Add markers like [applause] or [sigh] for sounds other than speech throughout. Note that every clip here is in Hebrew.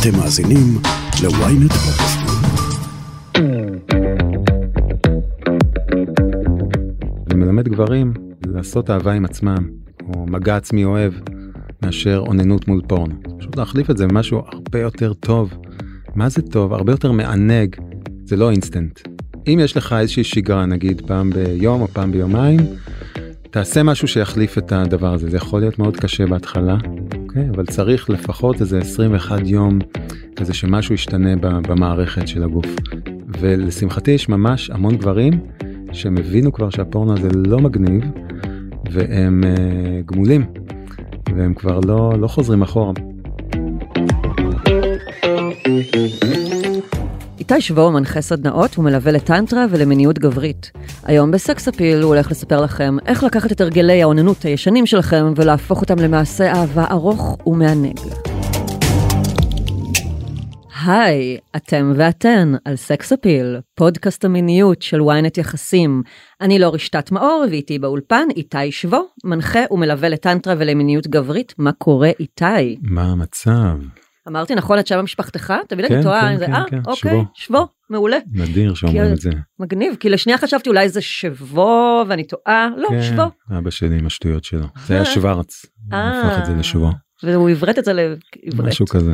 אתם מאזינים ל-ynet. אני מלמד גברים לעשות אהבה עם עצמם, או מגע עצמי אוהב, מאשר אוננות מול פורנו. פשוט להחליף את זה במשהו הרבה יותר טוב. מה זה טוב? הרבה יותר מענג. זה לא אינסטנט. אם יש לך איזושהי שגרה, נגיד פעם ביום או פעם ביומיים, תעשה משהו שיחליף את הדבר הזה. זה יכול להיות מאוד קשה בהתחלה, אוקיי? אבל צריך לפחות איזה 21 יום כזה שמשהו ישתנה במערכת של הגוף. ולשמחתי יש ממש המון גברים שהם הבינו כבר שהפורנו הזה לא מגניב והם uh, גמולים והם כבר לא לא חוזרים אחורה. איתי שבו מנחה סדנאות ומלווה לטנטרה ולמיניות גברית. היום בסקס אפיל הוא הולך לספר לכם איך לקחת את הרגלי האוננות הישנים שלכם ולהפוך אותם למעשה אהבה ארוך ומענג. היי, אתם ואתן על סקס אפיל, פודקאסט המיניות של ynet יחסים. אני לא רשתת מאור ואיתי באולפן איתי שבו, מנחה ומלווה לטנטרה ולמיניות גברית. מה קורה איתי? מה המצב? אמרתי נכון את שם משפחתך? תמיד כן, אני טועה, כן, אני זה, כן, אה, אוקיי, שבו. מעולה. נדיר שאומרים את זה. מגניב, כי לשנייה חשבתי אולי זה שבו ואני טועה, לא, שבו. אבא שלי עם השטויות שלו. זה היה שוורץ. הוא אה. הפך את זה לשבו. והוא עברת את זה לעברת. משהו כזה.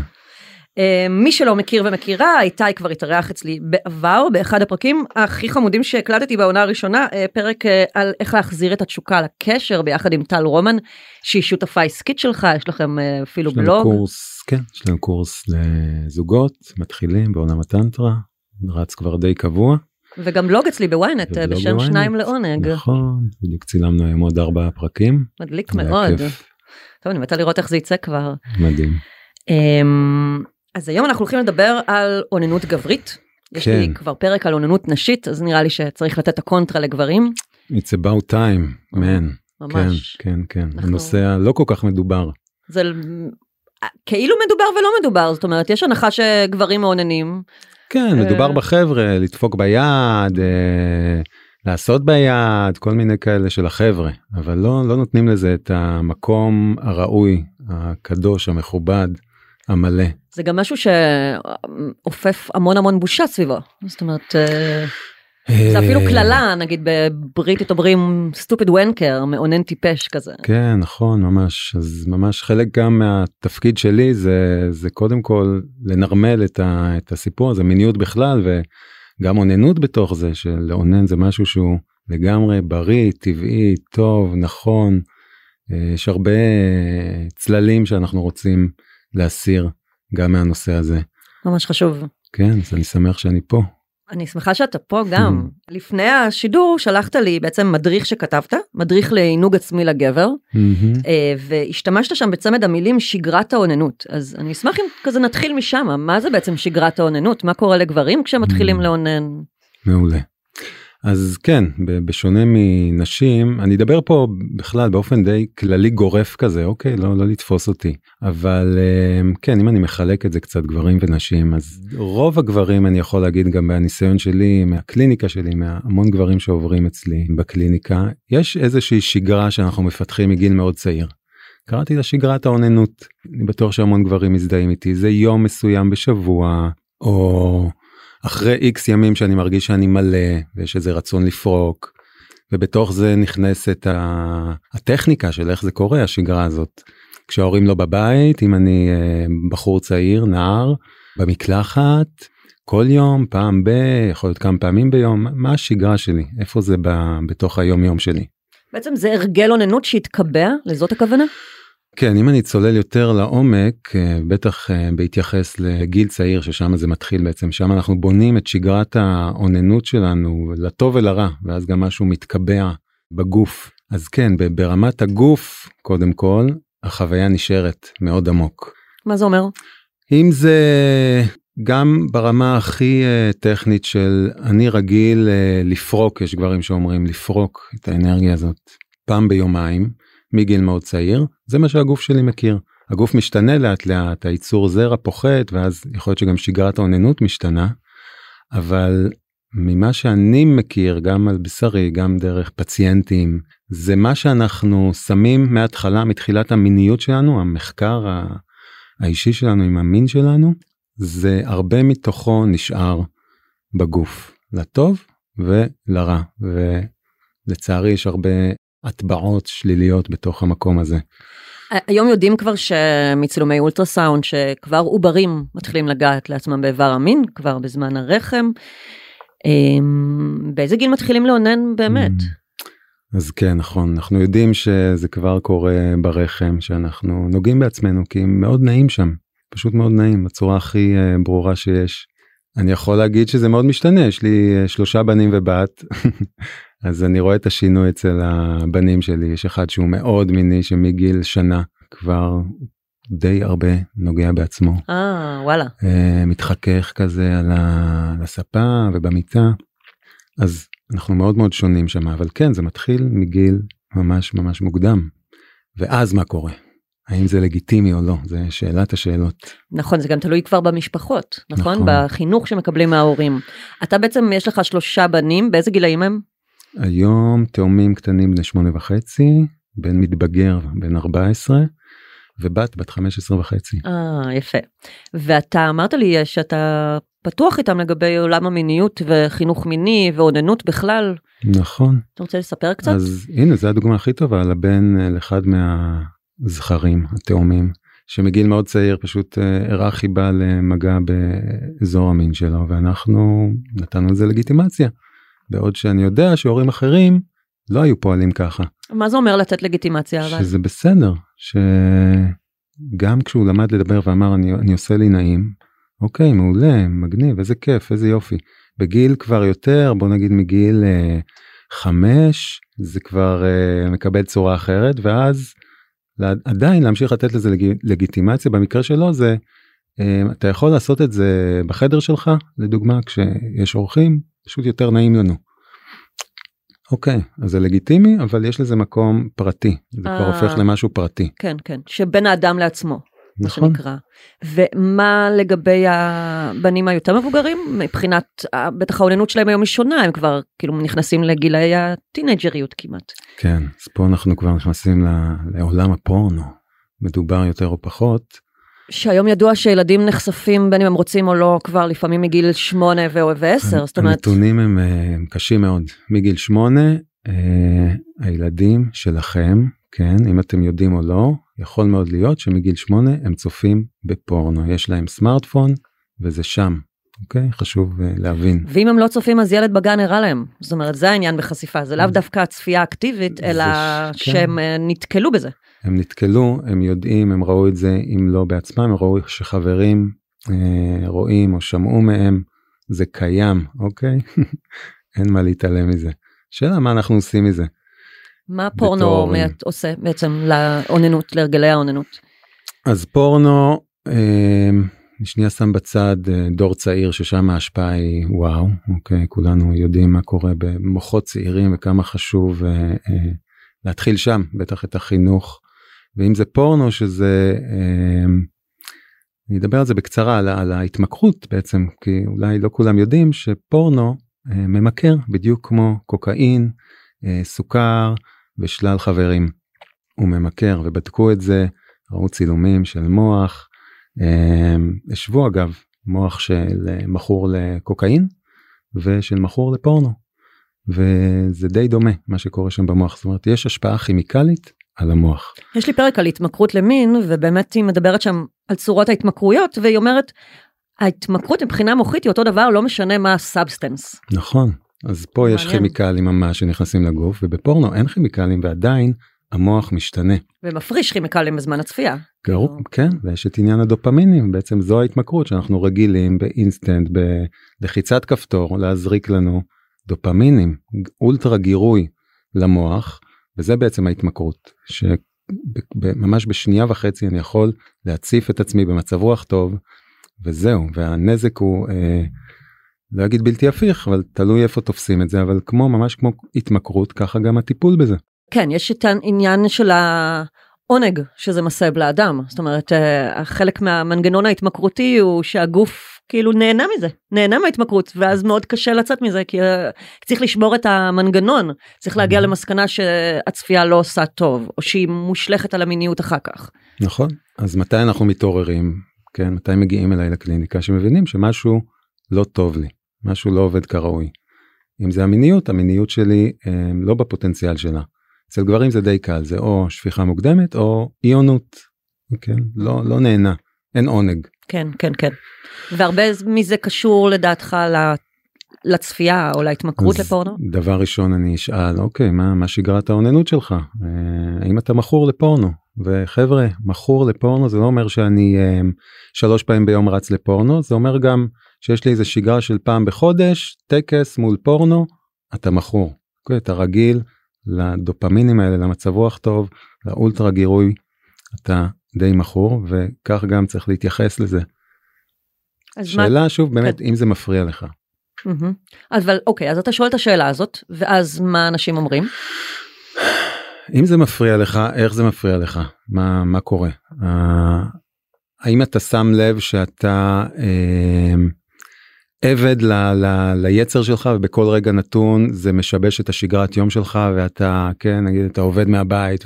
אה, מי שלא מכיר ומכירה, איתי כבר התארח אצלי בעבר, באחד הפרקים הכי חמודים שהקלטתי בעונה הראשונה, אה, פרק אה, על איך להחזיר את התשוקה לקשר ביחד עם טל רומן, שהיא שותפה עסקית שלך, יש לכם אה, אפילו יש לנו בלוג. קורס, כן, יש לנו קורס לזוגות, מתחילים בעולם הטנטרה, רץ כבר די קבוע. וגם בלוג אצלי בוויינט ובלוג בשם ב-ynet. שניים לעונג, נכון, בדיוק צילמנו היום עוד ארבעה פרקים. מדליק מאוד. כיף, טוב, אני מתה לראות איך זה יצא כבר. מדהים. אמ, אז היום אנחנו הולכים לדבר על אוננות גברית. יש לי כן. כבר פרק על אוננות נשית, אז נראה לי שצריך לתת הקונטרה לגברים. It's about time, man. ממש. כן, כן, כן. אנחנו- הנושא הלא כל כך מדובר. זה כאילו מדובר ולא מדובר, זאת אומרת, יש הנחה שגברים מאוננים. כן, אה. מדובר בחבר'ה, לדפוק ביד, אה, לעשות ביד, כל מיני כאלה של החבר'ה, אבל לא, לא נותנים לזה את המקום הראוי, הקדוש, המכובד, המלא. זה גם משהו שאופף המון המון בושה סביבו. זאת אומרת, אה, זה אפילו אה, קללה, נגיד בבריטית אומרים סטופיד ונקר, מאונן טיפש כזה. כן, נכון, ממש. אז ממש חלק גם מהתפקיד שלי זה, זה קודם כל לנרמל את, ה, את הסיפור הזה, מיניות בכלל, וגם אוננות בתוך זה, שלאונן זה משהו שהוא לגמרי בריא, טבעי, טוב, נכון. אה, יש הרבה אה, צללים שאנחנו רוצים להסיר גם מהנושא הזה. ממש חשוב. כן, אז אני שמח שאני פה. אני שמחה שאתה פה גם. לפני השידור שלחת לי בעצם מדריך שכתבת, מדריך לעינוג עצמי לגבר, מהמם. אה, והשתמשת שם בצמד המילים שגרת האוננות. אז אני אשמח אם כזה נתחיל משם, מה זה בעצם שגרת האוננות? מה קורה לגברים כשהם מתחילים Mm. לאונן? מעולה. אז כן, בשונה מנשים, אני אדבר פה בכלל באופן די כללי גורף כזה, אוקיי? לא, לא לתפוס אותי. אבל אמ, כן, אם אני מחלק את זה קצת גברים ונשים, אז רוב הגברים, אני יכול להגיד גם מהניסיון שלי, מהקליניקה שלי, מהמון גברים שעוברים אצלי בקליניקה, יש איזושהי שגרה שאנחנו מפתחים מגיל מאוד צעיר. קראתי לה שגרת האוננות. אני בטוח שהמון גברים מזדהים איתי, זה יום מסוים בשבוע, או אחרי איקס ימים שאני מרגיש שאני מלא ויש איזה רצון לפרוק ובתוך זה נכנסת ה- הטכניקה של איך זה קורה השגרה הזאת. כשההורים לא בבית אם אני אה, בחור צעיר נער במקלחת כל יום פעם ב... יכול להיות כמה פעמים ביום מה השגרה שלי איפה זה ב... בתוך היום יום שלי. בעצם זה הרגל אוננות שהתקבע, לזאת הכוונה? כן, אם אני צולל יותר לעומק, אה, בטח אה, בהתייחס לגיל צעיר ששם זה מתחיל בעצם, שם אנחנו בונים את שגרת האוננות שלנו לטוב ולרע, ואז גם משהו מתקבע בגוף. אז כן, ברמת הגוף, קודם כל, החוויה נשארת מאוד עמוק. מה זה אומר? אם זה גם ברמה הכי אה, טכנית של אני רגיל לפרוק, יש גברים שאומרים לפרוק את האנרגיה הזאת פעם ביומיים, מגיל מאוד צעיר, זה מה שהגוף שלי מכיר. הגוף משתנה לאט לאט, הייצור זרע פוחת, ואז יכול להיות שגם שגרת האוננות משתנה, אבל ממה שאני מכיר, גם על בשרי, גם דרך פציינטים, זה מה שאנחנו שמים מההתחלה, מתחילת המיניות שלנו, המחקר האישי שלנו עם המין שלנו, זה הרבה מתוכו נשאר בגוף, לטוב ולרע, ולצערי יש הרבה הטבעות שליליות בתוך המקום הזה. היום יודעים כבר שמצילומי אולטרסאונד שכבר עוברים מתחילים לגעת לעצמם באיבר המין כבר בזמן הרחם. אמ, באיזה גיל מתחילים לאונן באמת? אז כן נכון אנחנו יודעים שזה כבר קורה ברחם שאנחנו נוגעים בעצמנו כי מאוד נעים שם פשוט מאוד נעים בצורה הכי אה, ברורה שיש. אני יכול להגיד שזה מאוד משתנה יש לי אה, שלושה בנים ובת [laughs] אז אני רואה את השינוי אצל הבנים שלי יש אחד שהוא מאוד מיני שמגיל שנה כבר די הרבה נוגע בעצמו. אה וואלה. אה, מתחכך כזה על הספה ובמיטה. אז אנחנו מאוד מאוד שונים שם אבל כן זה מתחיל מגיל ממש ממש מוקדם. ואז מה קורה? האם זה לגיטימי או לא זה שאלת השאלות. נכון זה גם תלוי כבר במשפחות נכון, נכון. בחינוך שמקבלים מההורים. אתה בעצם יש לך שלושה בנים באיזה גילאים הם? היום תאומים קטנים בני שמונה וחצי, בן מתבגר בן 14 ובת בת 15 וחצי. אה יפה. ואתה אמרת לי שאתה פתוח איתם לגבי עולם המיניות וחינוך מיני ואוננות בכלל. נכון. אתה רוצה לספר קצת? אז הנה זה הדוגמה הכי טובה לבן אה, לאחד מהזכרים התאומים שמגיל מאוד צעיר פשוט אה, הראה חיבה למגע באזור המין שלו ואנחנו נתנו לזה לגיטימציה. בעוד שאני יודע שהורים אחרים לא היו פועלים ככה. מה זה אומר לתת לגיטימציה אבל? שזה בסדר שגם כשהוא למד לדבר ואמר אני, אני עושה לי נעים אוקיי מעולה מגניב איזה כיף איזה יופי בגיל כבר יותר בוא נגיד מגיל אה, חמש זה כבר אה, מקבל צורה אחרת ואז עדיין להמשיך לתת לזה לג, לגיטימציה במקרה שלו זה אתה יכול לעשות את זה בחדר שלך לדוגמה כשיש אורחים פשוט יותר נעים לנו. אוקיי אז זה לגיטימי אבל יש לזה מקום פרטי זה כבר אה. הופך למשהו פרטי. כן כן שבין האדם לעצמו. מה נכון. שנקרא. ומה לגבי הבנים היותר מבוגרים מבחינת אה, בטח האוננות שלהם היום היא שונה הם כבר כאילו נכנסים לגילאי הטינג'ריות כמעט. כן אז פה אנחנו כבר נכנסים לעולם הפורנו מדובר יותר או פחות שהיום ידוע שילדים נחשפים בין אם הם רוצים או לא כבר לפעמים מגיל 8 ו-10 זאת אומרת הנתונים הם, אה, הם קשים מאוד. מגיל שמונה אה, הילדים שלכם כן אם אתם יודעים או לא יכול מאוד להיות שמגיל שמונה הם צופים בפורנו. יש להם סמארטפון וזה שם אוקיי? חשוב אה, להבין. ואם הם לא צופים אז ילד בגן הראה להם. זאת אומרת זה העניין בחשיפה. זה לאו דווקא הצפייה האקטיבית אלא ש- כן. שהם אה, נתקלו בזה. הם נתקלו הם יודעים הם ראו את זה אם לא בעצמם הם ראו שחברים אה, רואים או שמעו מהם זה קיים אוקיי [laughs] אין מה להתעלם מזה. שאלה מה אנחנו עושים מזה. מה פורנו בתור- מעט עושה בעצם לאוננות להרגלי האוננות. אז פורנו אה, אני שנייה שם בצד אה, דור צעיר ששם ההשפעה היא וואו אוקיי כולנו יודעים מה קורה במוחות צעירים וכמה חשוב אה, אה, להתחיל שם בטח את החינוך ואם זה פורנו שזה אה, אני אדבר על זה בקצרה על, על ההתמכרות בעצם כי אולי לא כולם יודעים שפורנו אה, ממכר בדיוק כמו קוקאין אה, סוכר ושלל חברים. הוא ממכר ובדקו את זה ראו צילומים של מוח אה, השוו אגב מוח של אה, מכור לקוקאין ושל מכור לפורנו. וזה די דומה מה שקורה שם במוח זאת אומרת יש השפעה כימיקלית על המוח. יש לי פרק על התמכרות למין ובאמת היא מדברת שם על צורות ההתמכרויות והיא אומרת ההתמכרות מבחינה מוחית היא אותו דבר לא משנה מה ה substance. נכון אז פה יש מעניין. כימיקלים ממש שנכנסים לגוף ובפורנו אין כימיקלים ועדיין המוח משתנה. ומפריש כימיקלים בזמן הצפייה. גרו, כן ויש את עניין הדופמינים בעצם זו ההתמכרות שאנחנו רגילים באינסטנט בלחיצת כפתור להזריק לנו דופמינים אולטרה גירוי למוח וזה בעצם ההתמכרות שממש בשנייה וחצי אני יכול להציף את עצמי במצב רוח טוב וזהו והנזק הוא אה, לא אגיד בלתי הפיך אבל תלוי איפה תופסים את זה אבל כמו ממש כמו התמכרות ככה גם הטיפול בזה. כן יש את העניין של העונג שזה מסב לאדם זאת אומרת אה, חלק מהמנגנון ההתמכרותי הוא שהגוף כאילו נהנה מזה נהנה מההתמכרות ואז מאוד קשה לצאת מזה כי אה, צריך לשבור את המנגנון צריך להגיע Mhm. למסקנה שהצפייה לא עושה טוב או שהיא מושלכת על המיניות אחר כך. נכון אז מתי אנחנו מתעוררים כן מתי מגיעים אליי לקליניקה שמבינים שמשהו לא טוב לי משהו לא עובד כראוי. אם זה המיניות המיניות שלי אה, לא בפוטנציאל שלה. אצל גברים זה די קל זה או שפיכה מוקדמת או עיונות. כן לא לא נהנה אין עונג. כן כן כן. והרבה מזה קשור לדעתך לצפייה או להתמכרות לפורנו? דבר ראשון אני אשאל אוקיי מה מה שגרת האוננות שלך אה, האם אתה מכור לפורנו וחבר'ה מכור לפורנו זה לא אומר שאני אה, שלוש פעמים ביום רץ לפורנו זה אומר גם שיש לי איזה שגרה של פעם בחודש טקס מול פורנו אתה מכור אוקיי, אתה רגיל לדופמינים האלה למצב רוח טוב לאולטרה גירוי אתה די מכור וכך גם צריך להתייחס לזה. שאלה מה... שוב באמת כן. אם זה מפריע לך. Mm-hmm. אבל אוקיי אז אתה שואל את השאלה הזאת ואז מה אנשים אומרים? אם זה מפריע לך איך זה מפריע לך מה מה קורה uh, האם אתה שם לב שאתה uh, עבד ל, ל, ליצר שלך ובכל רגע נתון זה משבש את השגרת יום שלך ואתה כן נגיד אתה עובד מהבית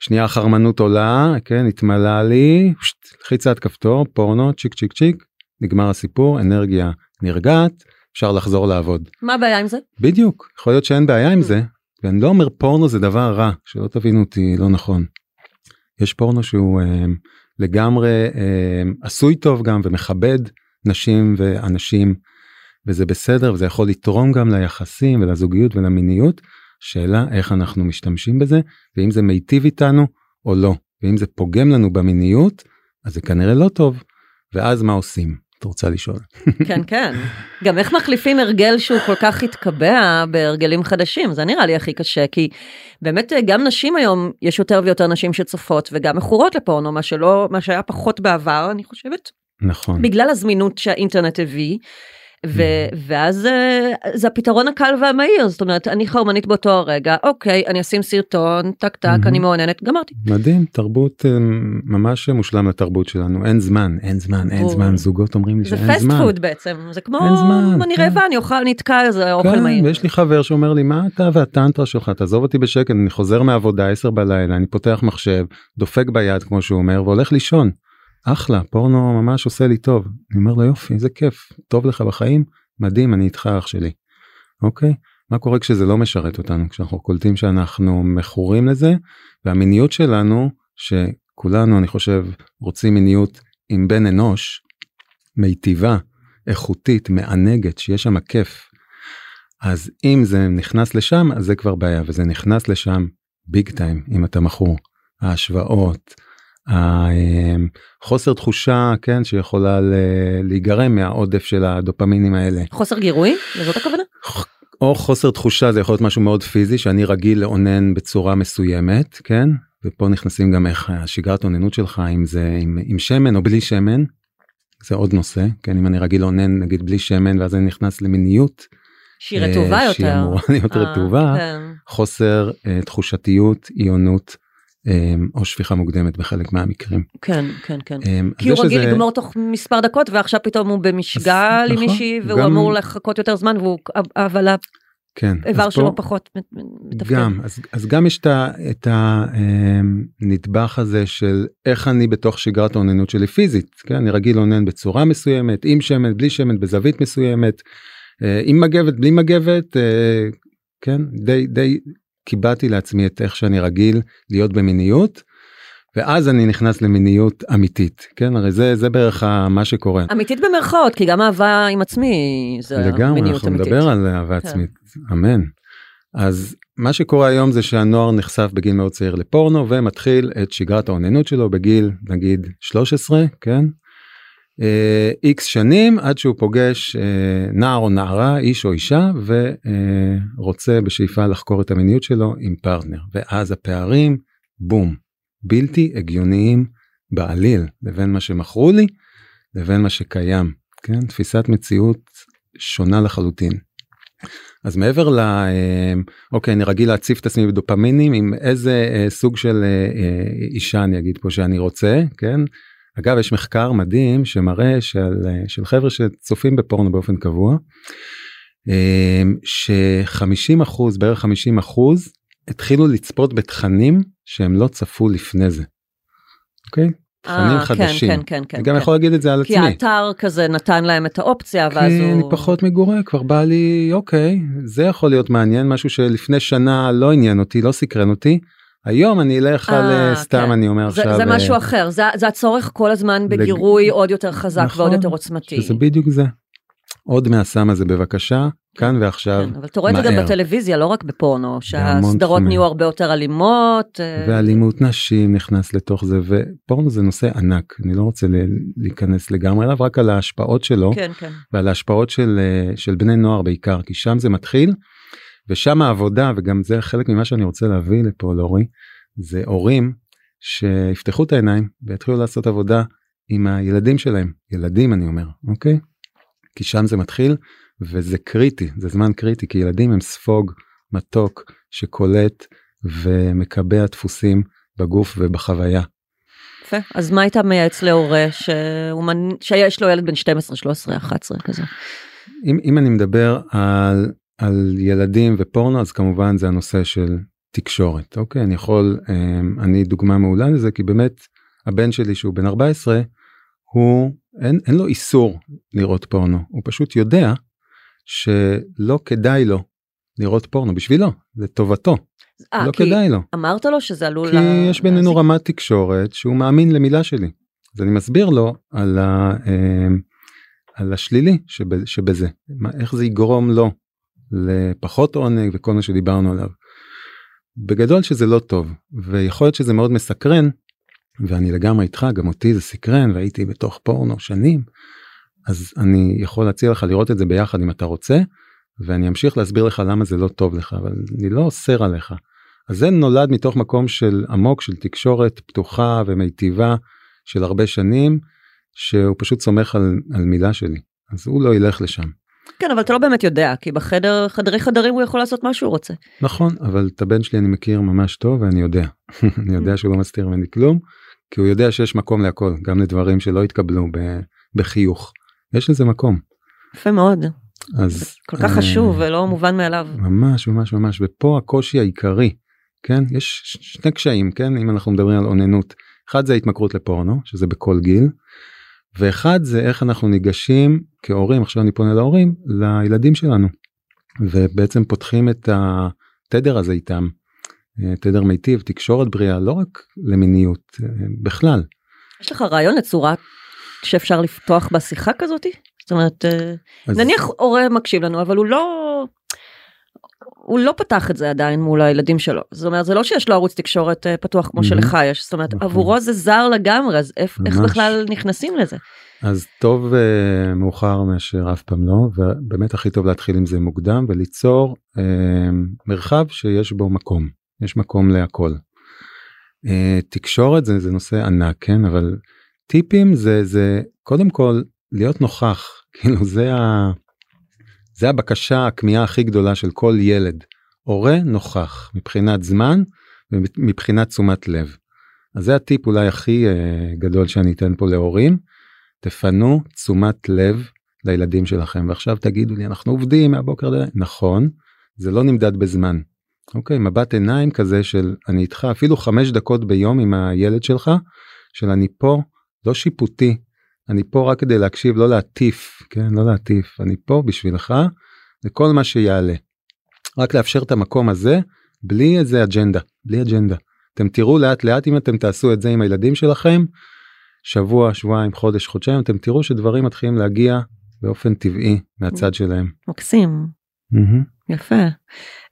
ושנייה החרמנות עולה כן התמלא לי לחיצת כפתור פורנו צ'יק צ'יק צ'יק נגמר הסיפור אנרגיה נרגעת אפשר לחזור לעבוד. מה הבעיה עם זה? בדיוק יכול להיות שאין בעיה עם זה ואני לא אומר פורנו זה דבר רע שלא תבינו אותי לא נכון. יש פורנו שהוא אה, לגמרי אה, עשוי טוב גם ומכבד נשים ואנשים וזה בסדר וזה יכול לתרום גם ליחסים ולזוגיות ולמיניות. שאלה איך אנחנו משתמשים בזה ואם זה מיטיב איתנו או לא. ואם זה פוגם לנו במיניות אז זה כנראה לא טוב. ואז מה עושים. את רוצה לשאול. [laughs] כן כן. גם איך מחליפים הרגל שהוא כל כך התקבע בהרגלים חדשים? זה נראה לי הכי קשה כי באמת גם נשים היום יש יותר ויותר נשים שצופות וגם מכורות לפורנו מה שלא מה שהיה פחות בעבר אני חושבת נכון. בגלל הזמינות שהאינטרנט הביא. ו- mm. ואז אה, זה הפתרון הקל והמהיר זאת אומרת אני חרמנית באותו הרגע אוקיי אני אשים סרטון טק טק אני mm-hmm. מעוניינת גמרתי. מדהים תרבות אה, ממש מושלם לתרבות שלנו אין זמן אין זמן אין זמן זוגות אומרים לי שאין זמן. זה fast food בעצם זה כמו אני כן. רעבה אני אוכל נתקע איזה אוכל כן, מהיר. יש לי חבר שאומר לי מה אתה והטנטרה שלך תעזוב אותי בשקט אני חוזר מהעבודה 10 בלילה אני פותח מחשב דופק ביד כמו שהוא אומר והולך לישון. אחלה פורנו ממש עושה לי טוב אני אומר לו יופי איזה כיף טוב לך בחיים מדהים אני איתך אח שלי. אוקיי מה קורה כשזה לא משרת אותנו כשאנחנו קולטים שאנחנו מכורים לזה והמיניות שלנו שכולנו אני חושב רוצים מיניות עם בן אנוש מיטיבה איכותית מענגת שיש שם כיף. אז אם זה נכנס לשם אז זה כבר בעיה וזה נכנס לשם ביג טיים אם אתה מכור ההשוואות החוסר תחושה כן שיכולה להיגרם מהעודף של הדופמינים האלה. חוסר גירוי? זאת הכוונה? או חוסר תחושה זה יכול להיות משהו מאוד פיזי שאני רגיל לאונן בצורה מסוימת כן ופה נכנסים גם איך השגרת אוננות שלך אם זה עם, עם שמן או בלי שמן. זה עוד נושא כן אם אני רגיל לאונן נגיד בלי שמן ואז אני נכנס למיניות. שהיא רטובה יותר. שהיא אמורה להיות אה, רטובה כן. חוסר uh, תחושתיות עיונות. אמ, או שפיכה מוקדמת בחלק מהמקרים. כן כן כן. אמ, כי הוא רגיל שזה... לגמור תוך מספר דקות ועכשיו פתום הוא במשגל עם נכון, מישהי והוא גם... אמור לחכות יותר זמן והוא אבל כן, האיבר שלו פה, פחות מתפקד. גם אז, אז גם יש את הנדבך אמ, הזה של איך אני בתוך שגרת האוננות שלי פיזית כן אני רגיל לאונן בצורה מסוימת עם שמן בלי שמן בזווית מסוימת אה, עם מגבת בלי מגבת אה, כן די די קיבעתי לעצמי את איך שאני רגיל להיות במיניות. ואז אני נכנס למיניות אמיתית כן הרי זה זה בערך מה שקורה אמיתית במרכאות כי גם אהבה עם עצמי זה לגמרי אנחנו אמיתית. נדבר על אהבה כן. עצמית אמן. אז מה שקורה היום זה שהנוער נחשף בגיל מאוד צעיר לפורנו ומתחיל את שגרת האוננות שלו בגיל נגיד 13 כן איקס uh, שנים עד שהוא פוגש uh, נער או נערה איש או אישה ורוצה uh, בשאיפה לחקור את המיניות שלו עם פרטנר. ואז הפערים בום בלתי הגיוניים בעליל לבין מה שמכרו לי לבין מה שקיים כן? תפיסת מציאות שונה לחלוטין. אז מעבר ל... אה, אוקיי אני רגיל להציף את עצמי בדופמינים עם איזה אה, סוג של אה, אישה אני אגיד פה שאני רוצה כן אגב יש מחקר מדהים שמראה של, של חבר'ה שצופים בפורנו באופן קבוע ש-50 אחוז בערך 50 אחוז התחילו לצפות בתכנים שהם לא צפו לפני זה. אוקיי? תכנים אה, חדשים. כן, כן, כן. אני גם כן. יכול להגיד את זה על כי עצמי. האתר כזה נתן להם את האופציה, ואז כי אני הוא... פחות מגורה כבר בא לי אוקיי זה יכול להיות מעניין משהו שלפני שנה לא עניין אותי לא סקרן אותי. היום אני אלך על אה, אה, סתם כן. אני אומר זה, עכשיו זה אה, משהו אחר, זה, זה הצורך כל הזמן בגירוי עוד יותר חזק נכון, ועוד יותר עוצמתי. שזה בדיוק זה. עוד מהסם הזה בבקשה כאן ועכשיו כן, אבל אתה רואה את זה גם. בטלוויזיה, לא רק בפורנו, שהסדרות. נהיו הרבה יותר אלימות. אה, ואלימות נשים נכנס לתוך זה ופורנו זה נושא ענק אני לא רוצה להיכנס לגמרי אליו רק על ההשפעות שלו כן, כן. ועל ההשפעות של, אה, של בני נוער בעיקר כי שם זה מתחיל ושם העבודה וגם זה חלק ממה שאני רוצה להביא לפה לאורי זה הורים שיפתחו את העיניים ויתחילו לעשות עבודה עם הילדים שלהם ילדים אני אומר אוקיי כי שם זה מתחיל וזה קריטי זה זמן קריטי כי ילדים הם ספוג מתוק שקולט ומקבע דפוסים בגוף ובחוויה. יפה. אז מה היית מייעץ להורה שהוא מנ- שיש לו ילד בן 12, 13, 11 כזה? אם, אם אני מדבר על, על ילדים ופורנו אז כמובן זה הנושא של תקשורת. אוקיי אני יכול אמ, אני דוגמה מעולה לזה כי באמת הבן שלי שהוא בן 14 הוא אין, אין לו איסור לראות פורנו. הוא פשוט יודע שלא כדאי לו לראות פורנו. בשבילו לטובתו. אה, לא כדאי לו. אמרת לו שזה עלול... כי לה- יש בינינו להזיק? רמת תקשורת שהוא מאמין למילה שלי. אז אני מסביר לו על, ה, אמ, על השלילי שב, שבזה. מה, איך זה יגרום לו לפחות עונג וכל מה שדיברנו עליו. בגדול שזה לא טוב ויכול להיות שזה מאוד מסקרן ואני לגמרי איתך גם אותי זה סקרן והייתי בתוך פורנו שנים אז אני יכול להציע לך לראות את זה ביחד אם אתה רוצה ואני אמשיך להסביר לך למה זה לא טוב לך אבל אני לא אוסר עליך. אז זה נולד מתוך מקום של עמוק של תקשורת פתוחה ומיטיבה של הרבה שנים שהוא פשוט סומך על, על מילה שלי אז הוא לא ילך לשם. כן, אבל אתה לא באמת יודע, כי בחדר, חדרי חדרים הוא יכול לעשות מה שהוא רוצה. נכון אבל את הבן שלי אני מכיר ממש טוב ואני יודע. [laughs] אני יודע שהוא לא מסתיר ממני כלום כי הוא יודע שיש מקום להכל גם לדברים שלא התקבלו ב- בחיוך. יש לזה מקום. יפה מאוד. אז כל כך אה, חשוב ולא מובן מאליו. ממש ממש ממש ופה הקושי העיקרי כן? יש שני קשיים כן? אם אנחנו מדברים על אוננות. אחד זה ההתמכרות לפורנו שזה בכל גיל ואחד זה איך אנחנו ניגשים כהורים עכשיו אני פונה להורים לילדים שלנו ובעצם פותחים את התדר הזה איתם אה, תדר מיטיב תקשורת בריאה לא רק למיניות אה, בכלל יש לך רעיון לצורה שאפשר לפתוח בה שיחה כזאתי? זאת אומרת, אה, אז נניח הורה מקשיב לנו, אבל הוא לא... הוא לא פתח את זה עדיין מול הילדים שלו. זאת אומרת, זה לא שיש לו ערוץ תקשורת אה, פתוח כמו. שלך יש. זאת אומרת, נכון. עבורו זה זר לגמרי, אז איך. בכלל נכנסים לזה? אז טוב uh, מאוחר מאשר אף פעם לא ובאמת הכי טוב להתחיל עם זה מוקדם וליצור uh, מרחב שיש בו מקום יש מקום להכל. Uh, תקשורת זה, זה נושא ענק כן אבל טיפים זה זה קודם כל להיות נוכח [laughs] כאילו זה ה... זה הבקשה הכמיהה הכי גדולה של כל ילד הורה נוכח מבחינת זמן ומבחינת תשומת לב. אז זה הטיפ אולי הכי uh, גדול שאני אתן פה להורים. תפנו תשומת לב לילדים שלכם ועכשיו תגידו לי אנחנו עובדים מהבוקר הלילה." נכון זה לא נמדד בזמן. אוקיי מבט עיניים כזה של אני איתך אפילו חמש דקות ביום עם הילד שלך של אני פה לא שיפוטי אני פה רק כדי להקשיב לא להטיף כן לא להטיף אני פה בשבילך לכל מה שיעלה. רק לאפשר את המקום הזה בלי איזה אג'נדה בלי אג'נדה. אתם תראו לאט לאט אם אתם תעשו את זה עם הילדים שלכם שבוע שבועיים חודש חודשיים אתם תראו שדברים מתחילים להגיע באופן טבעי מהצד שלהם. מקסים. יפה.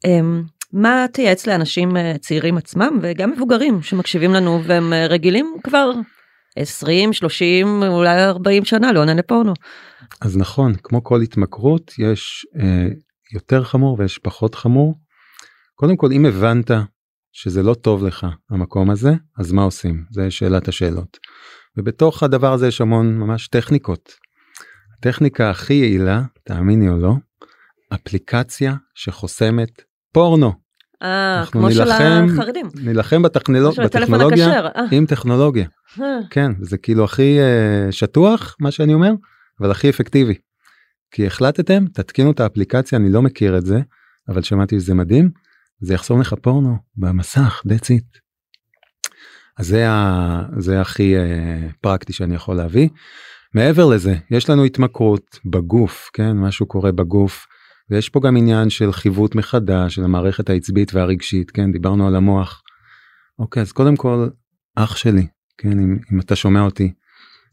אמ, מה תייעץ לאנשים אה, צעירים עצמם וגם מבוגרים שמקשיבים לנו והם אה, רגילים כבר 20, 30, אולי 40 שנה לעונן לפורנו. אז נכון כמו כל התמכרות יש אה, יותר חמור ויש פחות חמור. קודם כל אם הבנת שזה לא טוב לך המקום הזה אז מה עושים זה שאלת השאלות. ובתוך הדבר הזה יש המון ממש טכניקות. הטכניקה הכי יעילה תאמיני או לא אפליקציה שחוסמת פורנו אה, אנחנו כמו של החרדים. נילחם בטכנולוג... בטכנולוגיה. אה, עם טכנולוגיה אה. כן זה כאילו הכי אה, שטוח מה שאני אומר אבל הכי אפקטיבי. כי החלטתם תתקינו את האפליקציה אני לא מכיר את זה אבל שמעתי שזה מדהים זה יחסום לך פורנו במסך that's it. אז זה, ה, זה הכי אה, פרקטי שאני יכול להביא. מעבר לזה, יש לנו התמכרות בגוף, כן, משהו קורה בגוף, ויש פה גם עניין של חיווט מחדש של המערכת העצבית והרגשית, כן, דיברנו על המוח. אוקיי, אז קודם כל, אח שלי, כן, אם, אם אתה שומע אותי,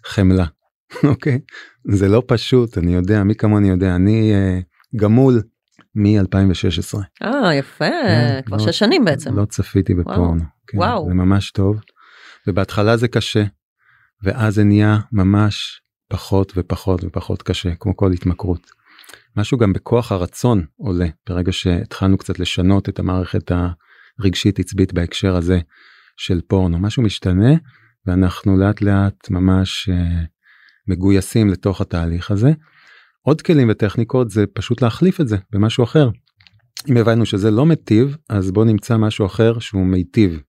חמלה, [laughs] אוקיי? זה לא פשוט, אני יודע, מי כמוני יודע, אני אה, גמול מ-2016. אה, יפה, כן, כבר לא, שש שנים בעצם. לא צפיתי בפורנו. כן, וואו. זה ממש טוב. ובהתחלה זה קשה, ואז זה נהיה ממש פחות ופחות ופחות קשה, כמו כל התמכרות. משהו גם בכוח הרצון עולה ברגע שהתחלנו קצת לשנות את המערכת הרגשית עצבית בהקשר הזה של פורנו משהו משתנה ואנחנו לאט לאט ממש uh, מגויסים לתוך התהליך הזה. עוד כלים וטכניקות זה פשוט להחליף את זה במשהו אחר. אם הבנו שזה לא מיטיב אז בוא נמצא משהו אחר שהוא מיטיב.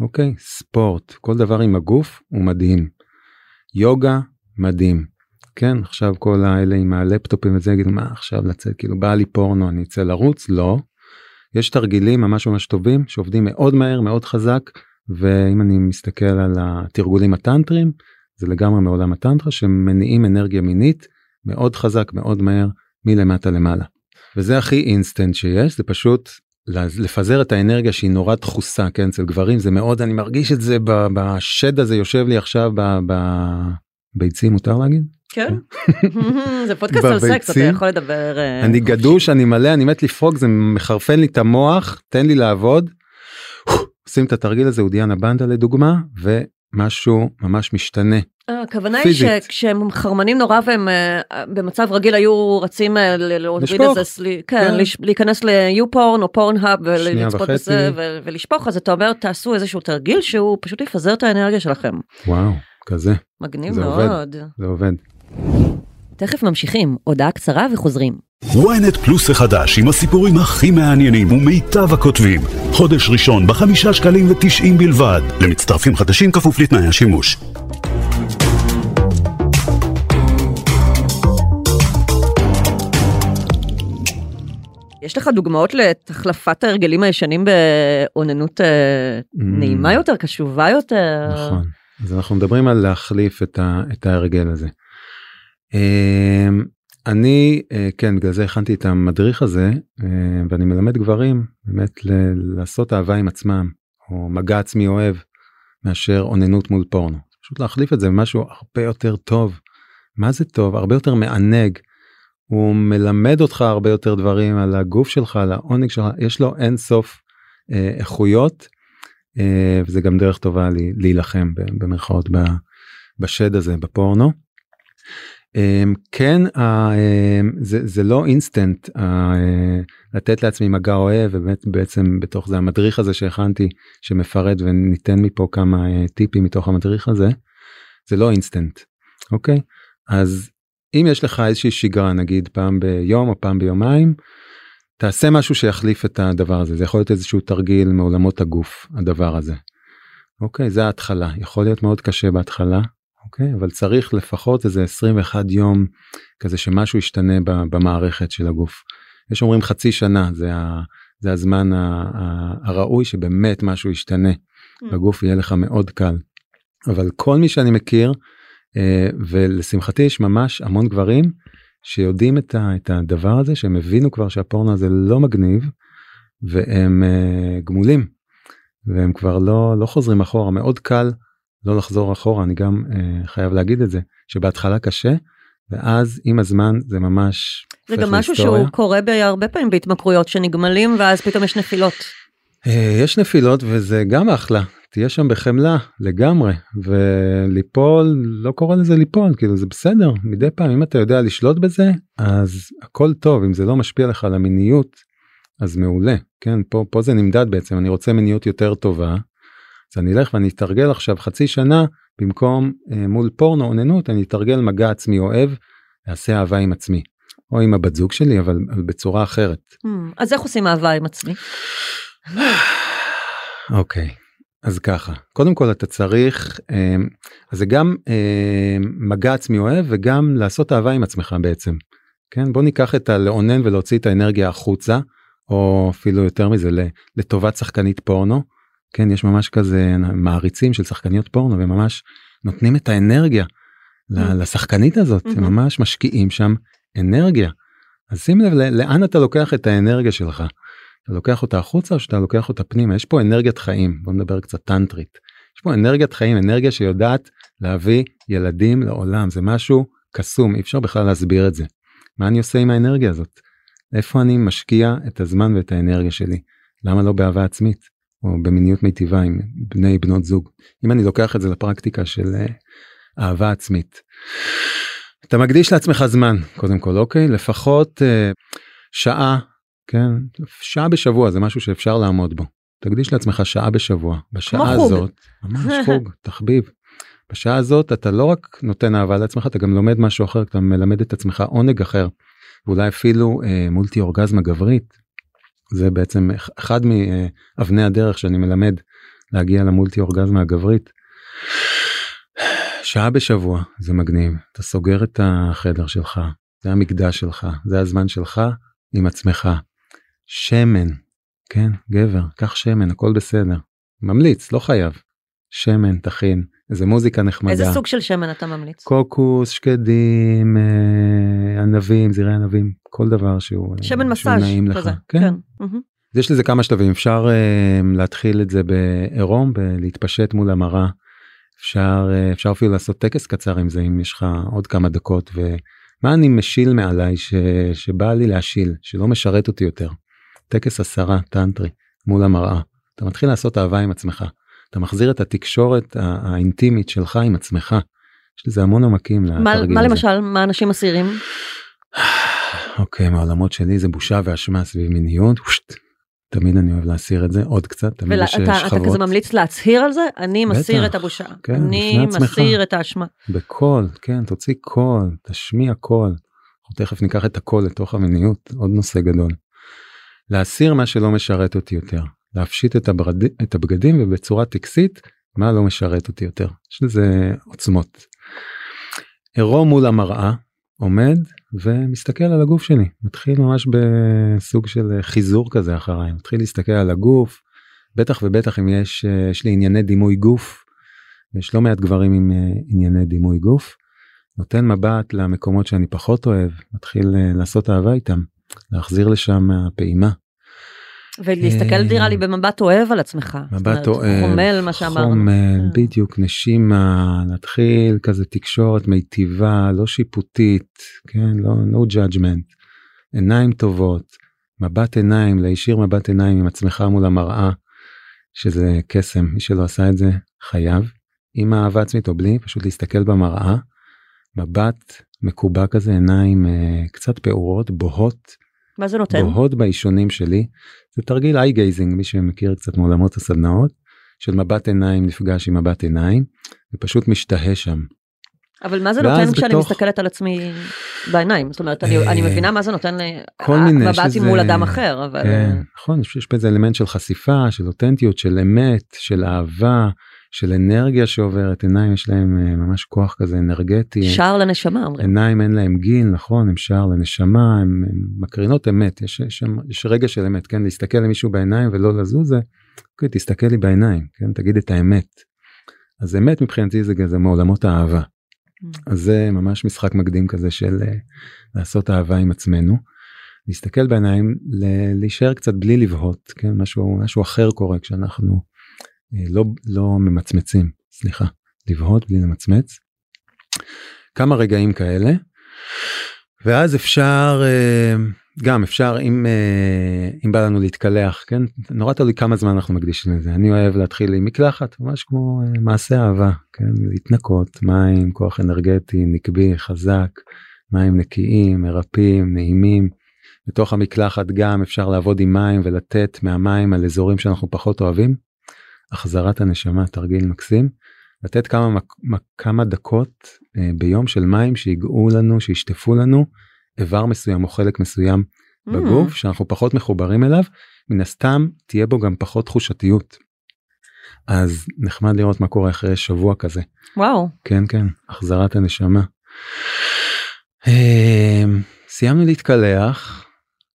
אוקיי ספורט כל דבר עם הגוף הוא מדהים. יוגה מדהים. כן עכשיו כל האלה עם הלפטופים וזה יגידו מה עכשיו לצאת כאילו בא לי פורנו אני אצא לרוץ לא. יש תרגילים ממש ממש טובים שעובדים מאוד מהר מאוד חזק ואם אני מסתכל על התרגולים הטנטרים זה לגמרי מעולם הטנטרה שמניעים אנרגיה מינית מאוד חזק מאוד מהר מלמטה למעלה. וזה הכי אינסטנט שיש זה פשוט לפזר את האנרגיה שהיא נורא דחוסה כן אצל גברים זה מאוד אני מרגיש את זה בשד הזה יושב לי עכשיו בביצים מותר להגיד כן, [laughs] זה פודקאסט על סקס אתה יכול לדבר אה, אני גדוש אני מלא אני מת לפרוק זה מחרפן לי את המוח תן לי לעבוד. עושים את התרגיל הזה אודיאנה בנדה לדוגמה ומשהו ממש משתנה. אה, הכוונה היא שכשהם חרמנים נורא והם אה, במצב רגיל היו רצים להוריד את זה, כן, להיכנס ליופורן או פורנהאב ולצפות בזה ולשפוך אז אתה אומר תעשו איזשהו תרגיל שהוא פשוט יפזר את האנרגיה שלכם. וואו כזה. מגניב מאוד. זה עובד. תכף ממשיכים, הודעה קצרה וחוזרים. ynet פלוס החדש עם הסיפורים הכי מעניינים ומיטב הכותבים. חודש ראשון בחמישה שקלים ותשעים בלבד. למצטרפים חדשים כפוף לתנאי השימוש. יש לך דוגמאות להחלפת ההרגלים הישנים באוננות אה, נעימה יותר, קשובה יותר? נכון. אז אנחנו מדברים על להחליף את, ה, את ההרגל הזה. אמ, אני אה, כן בגלל זה הכנתי את המדריך הזה אה, ואני מלמד גברים באמת לעשות אהבה עם עצמם או מגע עצמי אוהב מאשר אוננות מול פורנו. פשוט להחליף את זה במשהו הרבה יותר טוב. מה זה טוב? הרבה יותר מענג. הוא מלמד אותך הרבה יותר דברים על הגוף שלך על העונג שלך יש לו אין סוף אה, איכויות אה, וזה גם דרך טובה לי, להילחם במרכאות בשד הזה בפורנו. אה, כן אה, זה, זה לא אינסטנט לתת לעצמי מגע אוהב ובאמת בעצם בתוך זה המדריך הזה שהכנתי שמפרט וניתן מפה כמה טיפים מתוך המדריך הזה זה לא אינסטנט אוקיי? אז אם יש לך איזושהי שגרה נגיד פעם ביום או פעם ביומיים תעשה משהו שיחליף את הדבר הזה. זה יכול להיות איזשהו תרגיל מעולמות הגוף הדבר הזה. אוקיי זה ההתחלה. יכול להיות מאוד קשה בהתחלה אוקיי אבל צריך לפחות איזה 21 יום כזה שמשהו ישתנה במערכת של הגוף. יש אומרים חצי שנה זה, ה, זה הזמן הראוי שבאמת משהו ישתנה mm. בגוף יהיה לך מאוד קל. אבל כל מי שאני מכיר אה, ולשמחתי יש ממש המון גברים שיודעים את, ה, את הדבר הזה שהם הבינו כבר שהפורנו הזה לא מגניב והם uh, גמולים והם כבר לא לא חוזרים אחורה מאוד קל לא לחזור אחורה אני גם uh, חייב להגיד את זה שבהתחלה קשה ואז עם הזמן זה ממש זה גם משהו שהוא קורה בהרבה פעמים בהתמכרויות שנגמלים ואז פתאום יש נפילות. Uh, יש נפילות וזה גם אחלה. תהיה שם בחמלה לגמרי וליפול לא קורא לזה ליפול כאילו זה בסדר. מדי פעם אם אתה יודע לשלוט בזה אז הכל טוב. אם זה לא משפיע לך על המיניות אז מעולה. כן פה פה זה נמדד בעצם. אני רוצה מיניות יותר טובה. אז אני אלך ואני אתרגל עכשיו חצי שנה במקום אה, מול פורנו אוננות אני אתרגל מגע עצמי אוהב אעשה אהבה עם עצמי או עם הבת זוג שלי אבל, אבל בצורה אחרת. Hmm, אז איך עושים אהבה עם עצמי? אוקיי. okay. אז ככה קודם כל אתה צריך אמ, אז זה גם אמ, מגע עצמי אוהב וגם לעשות אהבה עם עצמך בעצם. כן בוא ניקח את הלאונן ולהוציא את האנרגיה החוצה או אפילו יותר מזה לטובת שחקנית פורנו כן יש ממש כזה מעריצים של שחקניות פורנו וממש נותנים את האנרגיה Mm. לשחקנית הזאת Mhm. ממש משקיעים שם אנרגיה. אז שים לב לאן אתה לוקח את האנרגיה שלך. אתה לוקח אותה החוצה או שאתה לוקח אותה פנימה יש פה אנרגיית חיים בוא נדבר קצת טנטרית. יש פה אנרגיית חיים אנרגיה שיודעת להביא ילדים לעולם זה משהו קסום אי אפשר בכלל להסביר את זה. מה אני עושה עם האנרגיה הזאת? איפה אני משקיע את הזמן ואת האנרגיה שלי? למה לא באהבה עצמית או במיניות מיטיבה עם בני בנות זוג? אם אני לוקח את זה לפרקטיקה של אה, אהבה עצמית. אתה מקדיש לעצמך זמן קודם כל אוקיי לפחות אה, שעה כן שעה בשבוע זה משהו שאפשר לעמוד בו. תקדיש לעצמך שעה בשבוע בשעה. הזאת ממש [laughs] חוג תחביב. בשעה הזאת אתה לא רק נותן אהבה לעצמך אתה גם לומד משהו אחר אתה מלמד את עצמך עונג אחר. ואולי אפילו אה, מולטי אורגזמה גברית. זה בעצם אח- אחד מאבני הדרך שאני מלמד להגיע למולטי אורגזמה הגברית. שעה בשבוע זה מגניב אתה סוגר את החדר שלך זה המקדש שלך זה הזמן שלך עם עצמך. שמן כן גבר קח שמן הכל בסדר ממליץ לא חייב שמן תכין איזה מוזיקה נחמדה איזה סוג של שמן אתה ממליץ? קוקוס שקדים אה, ענבים זרעי ענבים כל דבר שהוא שמן מסאז' כזה. כן. מהמם. אז יש לזה כמה שלבים אפשר אה, להתחיל את זה בעירום להתפשט מול המראה אפשר אה, אפשר אפילו לעשות טקס קצר עם זה אם יש לך עוד כמה דקות ומה אני משיל מעליי ש, שבא לי להשיל שלא משרת אותי יותר. טקס הסרה טנטרי מול המראה אתה מתחיל לעשות אהבה עם עצמך אתה מחזיר את התקשורת האינטימית שלך עם עצמך. יש לזה המון עומקים מה לתרגיל מה הזה. למשל מה אנשים מסעירים? אוקיי מהעולמות שלי זה בושה ואשמה סביב מיניות. פשט. תמיד אני אוהב להסיר את זה עוד קצת תמיד יש ואתה אתה שכבות כזה ממליץ להצהיר על זה? אני מסיר בטח, את הבושה. כן, אני. מסיר את האשמה. בקול כן תוציא קול תשמיע קול. אנחנו תכף ניקח את הקול לתוך המיניות עוד נושא גדול. להסיר מה שלא משרת אותי יותר להפשיט את, הברד... את הבגדים ובצורה טקסית מה לא משרת אותי יותר יש לזה עוצמות. עירום מול המראה עומד ומסתכל על הגוף שלי מתחיל ממש בסוג של חיזור כזה אחריי מתחיל להסתכל על הגוף בטח ובטח אם יש אה, יש לי ענייני דימוי גוף. יש לא מעט גברים עם אה, ענייני דימוי גוף. נותן מבט למקומות שאני פחות אוהב מתחיל אה, לעשות אהבה איתם להחזיר לשם הפעימה. ולהסתכל אה, נראה לי במבט אוהב על עצמך. מבט אוהב, חומל מה שאמרנו. חומל, כן. בדיוק, נשימה, להתחיל כזה תקשורת מיטיבה, לא שיפוטית, כן, לא, no judgment, עיניים טובות, מבט עיניים, להישיר מבט עיניים עם עצמך מול המראה, שזה קסם, מי שלא עשה את זה חייב, עם אהבה עצמית או בלי, פשוט להסתכל במראה, מבט מקובע כזה, עיניים אה, קצת פעורות, בוהות, מה זה נותן? בוהות באישונים שלי זה תרגיל eye gazing מי שמכיר קצת מעולמות הסדנאות של מבט עיניים נפגש עם מבט עיניים ופשוט משתהה שם. אבל מה זה נותן כשאני בתוך- מסתכלת על עצמי בעיניים? זאת אומרת, אני אה, אני מבינה מה זה נותן לי, כל מיני, יש מבט לזה- מול אדם אחר, אבל... כן, נכון יש יש בזה אלמנט של חשיפה של אותנטיות של אמת של אהבה של אנרגיה שעוברת עיניים יש להם אה, ממש כוח כזה אנרגטי. שער לנשמה אומרים. עיניים אין להם גיל נכון הם שער לנשמה הם, הם מקרינות אמת יש, יש, יש רגע של אמת כן להסתכל למישהו בעיניים ולא לזוז זה אוקיי, תסתכל לי בעיניים כן תגיד את האמת. אז אמת מבחינתי זה כזה מעולמות האהבה אז זה ממש משחק מקדים כזה של אה, לעשות אהבה עם עצמנו. להסתכל בעיניים ל- להישאר קצת בלי לבהות כן משהו משהו אחר קורה כשאנחנו לא לא ממצמצים סליחה לבהות בלי למצמץ. כמה רגעים כאלה. ואז אפשר אה, גם אפשר אם אה, אם בא לנו להתקלח כן נורא תלוי כמה זמן אנחנו מקדישים לזה אני אוהב להתחיל עם מקלחת ממש כמו אה, מעשה אהבה כן להתנקות מים כוח אנרגטי נקבי חזק מים נקיים מרפאים נעימים. בתוך המקלחת גם אפשר לעבוד עם מים ולתת מהמים על אזורים שאנחנו פחות אוהבים. החזרת הנשמה תרגיל מקסים. לתת כמה מק- כמה דקות אה, ביום של מים שיגעו לנו שישטפו לנו איבר מסוים או חלק מסוים Mm. בגוף שאנחנו פחות מחוברים אליו מן הסתם תהיה בו גם פחות תחושתיות. אז נחמד לראות מה קורה אחרי שבוע כזה וואו. כן כן החזרת הנשמה. אה, סיימנו להתקלח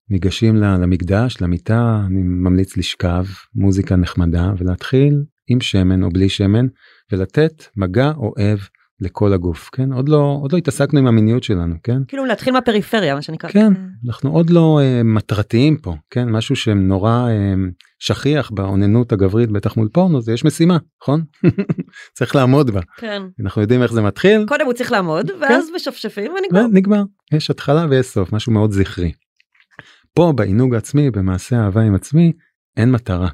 ניגשים למקדש, למיטה, אני ממליץ לשכב, מוזיקה נחמדה, ולהתחיל עם שמן או בלי שמן, ולתת מגע אוהב לכל הגוף, כן? עוד לא, עוד לא התעסקנו עם המיניות שלנו, כן? כאילו להתחיל מהפריפריה, מה שנקרא. כן, אנחנו עוד לא uh, מטרתיים פה, כן? משהו שנורא uh, שכיח באוננות הגברית, בטח מול פורנו, זה יש משימה, נכון? [laughs] צריך לעמוד בה. כן. אנחנו יודעים איך זה מתחיל. קודם הוא צריך לעמוד, ואז כן. משפשפים ונגמר. נגמר. יש התחלה ויש סוף, משהו מאוד זכרי. פה בעינוג עצמי, במעשה אהבה עם עצמי, אין מטרה.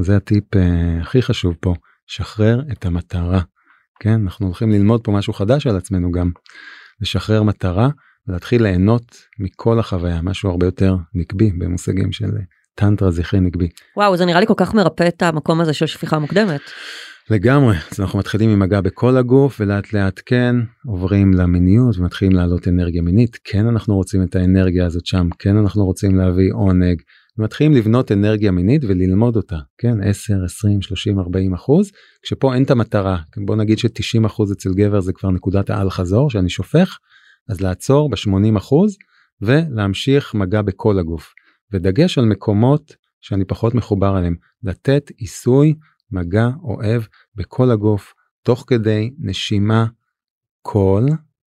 זה הטיפ uh, הכי חשוב פה, שחרר את המטרה. כן אנחנו הולכים ללמוד פה משהו חדש על עצמנו גם לשחרר מטרה ולהתחיל ליהנות מכל החוויה משהו הרבה יותר נקבי במושגים של טנטרה זכרי נקבי. וואו זה נראה לי כל כך מרפא את המקום הזה של שפיכה מוקדמת. לגמרי. אז אנחנו מתחילים עם מגע בכל הגוף ולאט לאט כן עוברים למיניות ומתחילים לעלות אנרגיה מינית. כן אנחנו רוצים את האנרגיה הזאת שם. כן אנחנו רוצים להביא עונג. ומתחילים לבנות אנרגיה מינית וללמוד אותה. כן 10 20 30 40 אחוז. כשפה אין את המטרה בוא נגיד ש-90 אחוז אצל גבר זה כבר נקודת האל חזור שאני שופך אז לעצור ב-80 אחוז ולהמשיך מגע בכל הגוף. ודגש על מקומות שאני פחות מחובר אליהם. לתת עיסוי מגע אוהב בכל הגוף תוך כדי נשימה קול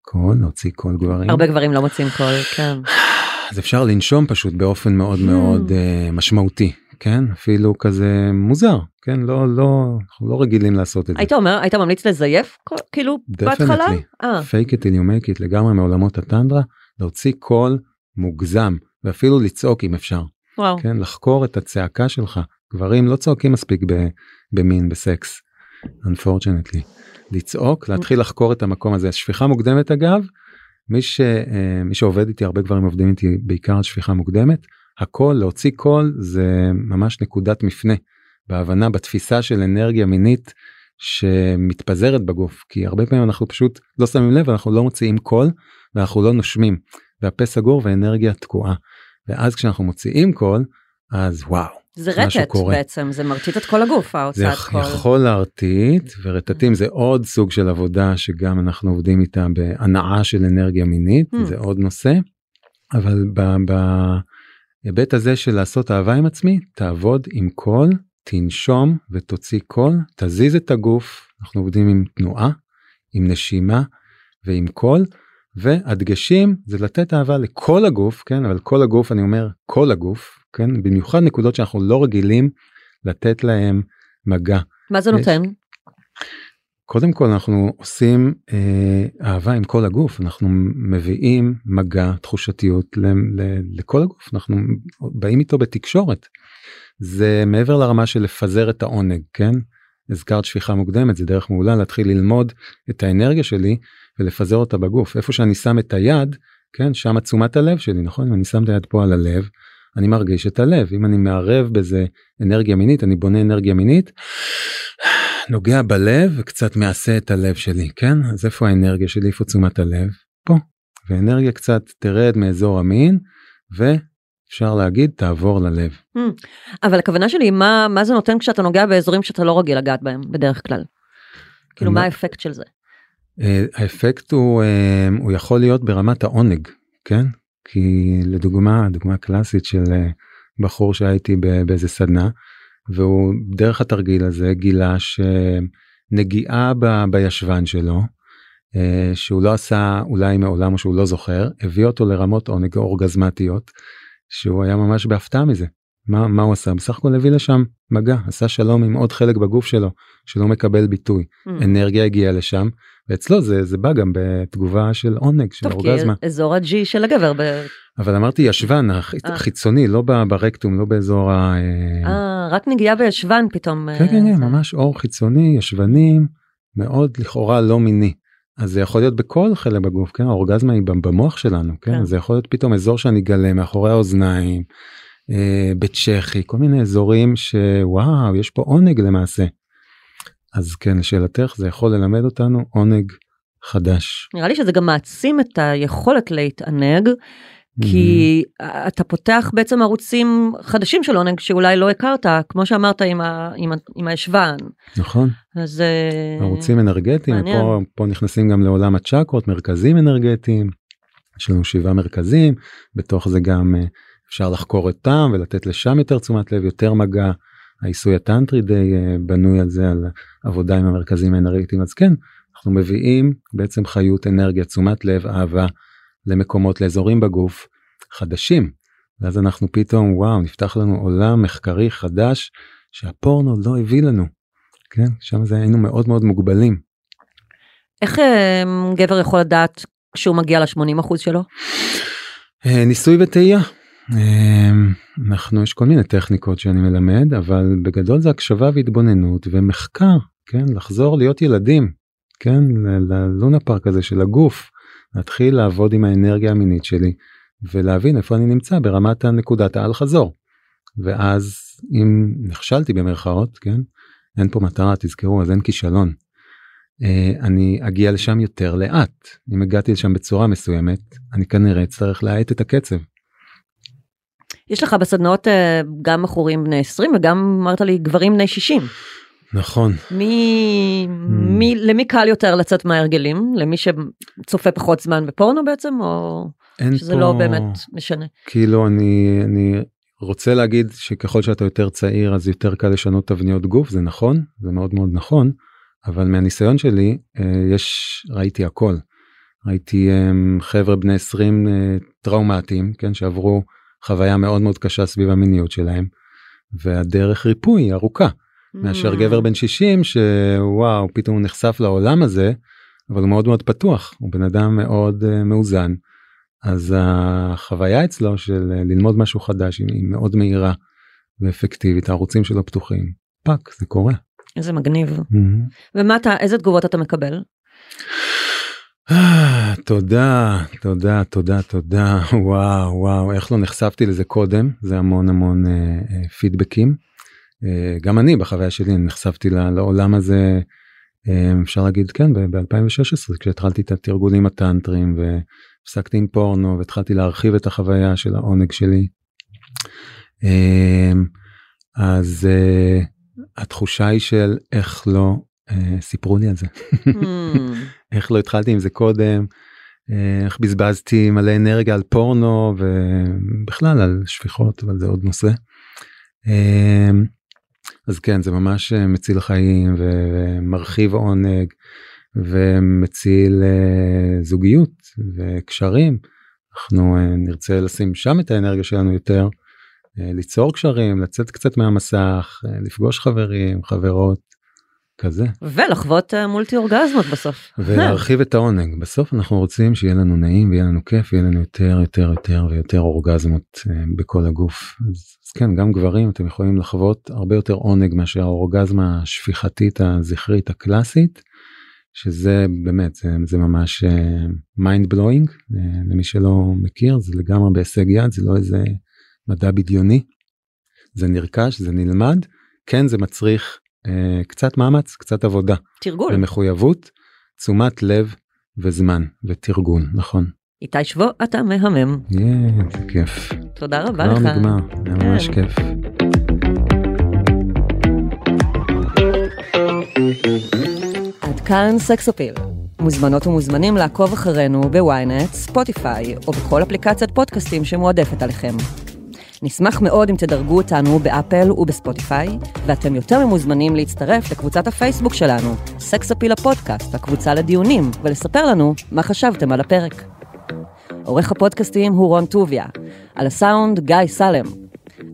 קול להוציא קול גברים הרבה גברים לא מוצאים קול כן. אז אפשר לנשום פשוט באופן מאוד hmm. מאוד uh, משמעותי כן אפילו כזה מוזר כן לא לא אנחנו לא רגילים לעשות את זה. היית אומר היית ממליץ לזייף כאילו בהתחלה? fake it till you make it לגמרי מעולמות הטנטרה להוציא קול מוגזם ואפילו לצעוק אם אפשר. וואו. כן לחקור את הצעקה שלך גברים לא צועקים מספיק במין בסקס unfortunately. לצעוק להתחיל לחקור את המקום הזה. שפיכה מוקדמת אגב מי, ש, אה, מי שעובד איתי הרבה גברים עובדים איתי בעיקר על שפיכה מוקדמת הכל להוציא קול זה ממש נקודת מפנה בהבנה בתפיסה של אנרגיה מינית שמתפזרת בגוף. כי הרבה פעמים אנחנו פשוט לא שמים לב אנחנו לא מוציאים קול ואנחנו לא נושמים. והפה סגור ואנרגיה תקועה. ואז כשאנחנו מוציאים קול אז וואו זה רטט בעצם, זה מרטיט את כל הגוף ההוצאת קול. זה יכול להרטיט, ורטטים זה עוד סוג של עבודה שגם אנחנו עובדים איתה בהנאה של אנרגיה מינית, mm. זה עוד נושא, אבל בהיבט הזה של לעשות אהבה עם עצמי, תעבוד עם קול, תנשום ותוציא קול, תזיז את הגוף, אנחנו עובדים עם תנועה, עם נשימה ועם קול. והדגשים זה לתת אהבה לכל הגוף כן אבל כל הגוף אני אומר כל הגוף כן? במיוחד נקודות שאנחנו לא רגילים לתת להם מגע. מה זה נותן? קודם כל אנחנו עושים אה, אהבה עם כל הגוף. אנחנו מביאים מגע תחושתיות ל, ל, לכל הגוף. אנחנו באים איתו בתקשורת. זה מעבר לרמה של לפזר את העונג כן? הזכרת שפיכה מוקדמת זה דרך מעולה להתחיל ללמוד את האנרגיה שלי ולפזר אותה בגוף. איפה שאני שם את היד כן? שם תשומת הלב שלי נכון? אם אני שם את היד פה על הלב אני מרגיש את הלב אם אני מערב בזה אנרגיה מינית אני בונה אנרגיה מינית נוגע בלב וקצת מעשה את הלב שלי כן אז איפה האנרגיה שלי איפה תשומת הלב פה ואנרגיה קצת תרד מאזור המין ואפשר להגיד תעבור ללב. Hmm. אבל הכוונה שלי מה מה זה נותן כשאתה נוגע באזורים שאתה לא רגיל לגעת בהם בדרך כלל. כאילו מה האפקט של זה. אה, האפקט הוא אה, הוא יכול להיות ברמת העונג כן כי לדוגמה דוגמה קלאסית של אה, בחור שהייתי באיזה סדנה והוא דרך התרגיל הזה גילה שנגיעה ב, בישבן שלו שהוא לא עשה אולי מעולם או שהוא לא זוכר הביא אותו לרמות עונג אורגזמטיות שהוא היה ממש בהפתעה מזה מה, מה הוא עשה? בסך הכל הביא לשם מגע, עשה שלום עם עוד חלק בגוף שלו שלא מקבל ביטוי. Mm. אנרגיה הגיעה לשם, ואצלו זה, זה בא גם בתגובה של עונג, של טוב, אורגזמה. כי אזור הג'י של הגבר. ב... אבל אמרתי ישבן החיצוני, אה. לא ברקטום, לא באזור ה... אה, רק נגיעה בישבן פתאום. כן, כן, כן, ממש אור חיצוני, ישבנים, מאוד לכאורה לא מיני. אז זה יכול להיות בכל חלק בגוף, כן? האורגזמה היא במוח שלנו, כן? כן. זה יכול להיות פתאום אזור שאני גלה מאחורי האוזניים. אה, בצ'כי כל מיני אזורים שוואו יש פה עונג למעשה. אז כן לשאלתך זה יכול ללמד אותנו עונג חדש. נראה לי שזה גם מעצים את היכולת להתענג. כי mm-hmm. אתה פותח בעצם ערוצים חדשים של עונג שאולי לא הכרת כמו שאמרת עם, ה, עם, ה, עם הישבן. נכון. אז אה, ערוצים אנרגטיים פה, פה נכנסים גם לעולם הצ'קרות מרכזים אנרגטיים. יש לנו שבעה מרכזים בתוך זה גם אה, אפשר לחקור אותם ולתת לשם יותר תשומת לב יותר מגע. העיסוי הטנטרי די בנוי על זה על עבודה עם המרכזים האנרגטיים אז כן אנחנו מביאים בעצם חיות אנרגיה תשומת לב אהבה למקומות לאזורים בגוף חדשים ואז אנחנו פתאום וואו נפתח לנו עולם מחקרי חדש שהפורנו לא הביא לנו. כן שם זה היינו מאוד מאוד מוגבלים. איך גבר יכול לדעת כשהוא מגיע ל-80% שלו? ניסוי וטעייה. אנחנו יש כל מיני טכניקות שאני מלמד אבל בגדול זה הקשבה והתבוננות ומחקר כן לחזור להיות ילדים כן ללונה פארק הזה של הגוף להתחיל לעבוד עם האנרגיה המינית שלי ולהבין איפה אני נמצא ברמת הנקודת האל חזור. ואז אם נכשלתי במרכאות כן אין פה מטרה תזכרו אז אין כישלון. אני אגיע לשם יותר לאט אם הגעתי לשם בצורה מסוימת אני כנראה אצטרך להאט את הקצב. יש לך בסדנאות גם בחורים בני 20 וגם אמרת לי גברים בני 60. נכון. מי, מי, למי קל יותר לצאת מההרגלים? למי שצופה פחות זמן בפורנו בעצם? או שזה פה... לא באמת משנה? כאילו אני, אני רוצה להגיד שככל שאתה יותר צעיר אז יותר קל לשנות תבניות גוף, זה נכון, זה מאוד מאוד נכון, אבל מהניסיון שלי יש, ראיתי הכל. ראיתי חבר'ה בני 20 טראומטיים, כן, שעברו חוויה מאוד מאוד קשה סביב המיניות שלהם, והדרך ריפוי היא ארוכה. מאשר mm. גבר בן 60 שוואו פתאום הוא נחשף לעולם הזה אבל הוא מאוד מאוד פתוח הוא בן אדם מאוד uh, מאוזן אז החוויה אצלו של uh, ללמוד משהו חדש היא מאוד מהירה ואפקטיבית הערוצים שלו פתוחים פאק זה קורה. איזה מגניב mm-hmm. ומה אתה איזה תגובות אתה מקבל. [sighs] תודה תודה תודה תודה [laughs] וואו וואו איך לא נחשפתי לזה קודם זה המון המון uh, פידבקים. אה, גם אני בחוויה שלי נחשפתי לעולם הזה אה, אפשר להגיד כן ב-2016 כשהתחלתי את התרגולים הטנטרים והפסקתי עם פורנו והתחלתי להרחיב את החוויה של העונג שלי. אה, אז התחושה היא של איך לא סיפרו לי על זה hmm. [laughs] איך לא התחלתי עם זה קודם איך בזבזתי מלא אנרגיה על פורנו ובכלל על שפיכות אבל זה עוד נושא. אז כן זה ממש אה, מציל חיים ומרחיב עונג ומציל זוגיות וקשרים. אנחנו נרצה לשים שם את האנרגיה שלנו יותר, ליצור קשרים, לצאת קצת מהמסך, לפגוש חברים, חברות, כזה. ולחוות uh, מולטי אורגזמות בסוף. ולהרחיב את העונג. בסוף אנחנו רוצים שיהיה לנו נעים ויהיה לנו כיף, ויהיה לנו יותר יותר יותר ויותר אורגזמות uh, בכל הגוף. אז כן גם גברים אתם יכולים לחוות הרבה יותר עונג מאשר האורגזמה השפיכתית הזכרית הקלאסית שזה באמת זה, זה ממש mind uh, blowing uh, למי שלא מכיר זה לגמרי בהישג יד זה לא איזה מדע בדיוני זה נרכש זה נלמד כן זה מצריך קצת מאמץ קצת עבודה תרגול ומחויבות תשומת לב וזמן ותרגול נכון. איתי שבו אתה מהמם. כן, זה כיף. תודה רבה לך. כבר נגמר, היה ממש כן. כיף. עד כאן סקסופיל. מוזמנות ומוזמנים לעקוב אחרינו ב-ynet, ספוטיפיי או בכל אפליקציית פודקאסטים שמועדפת עליכם. נשמח מאוד אם תדרגו אותנו באפל ובספוטיפיי, ואתם יותר ממוזמנים להצטרף לקבוצת הפייסבוק שלנו, סקסופיל הפודקאסט, הקבוצה לדיונים, ולספר לנו מה חשבתם על הפרק. עורך הפודקאסטים הוא רון טוביה, על הסאונד גיא סלם.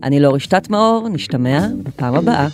אני לא רשתת מאור, נשתמע בפעם הבאה.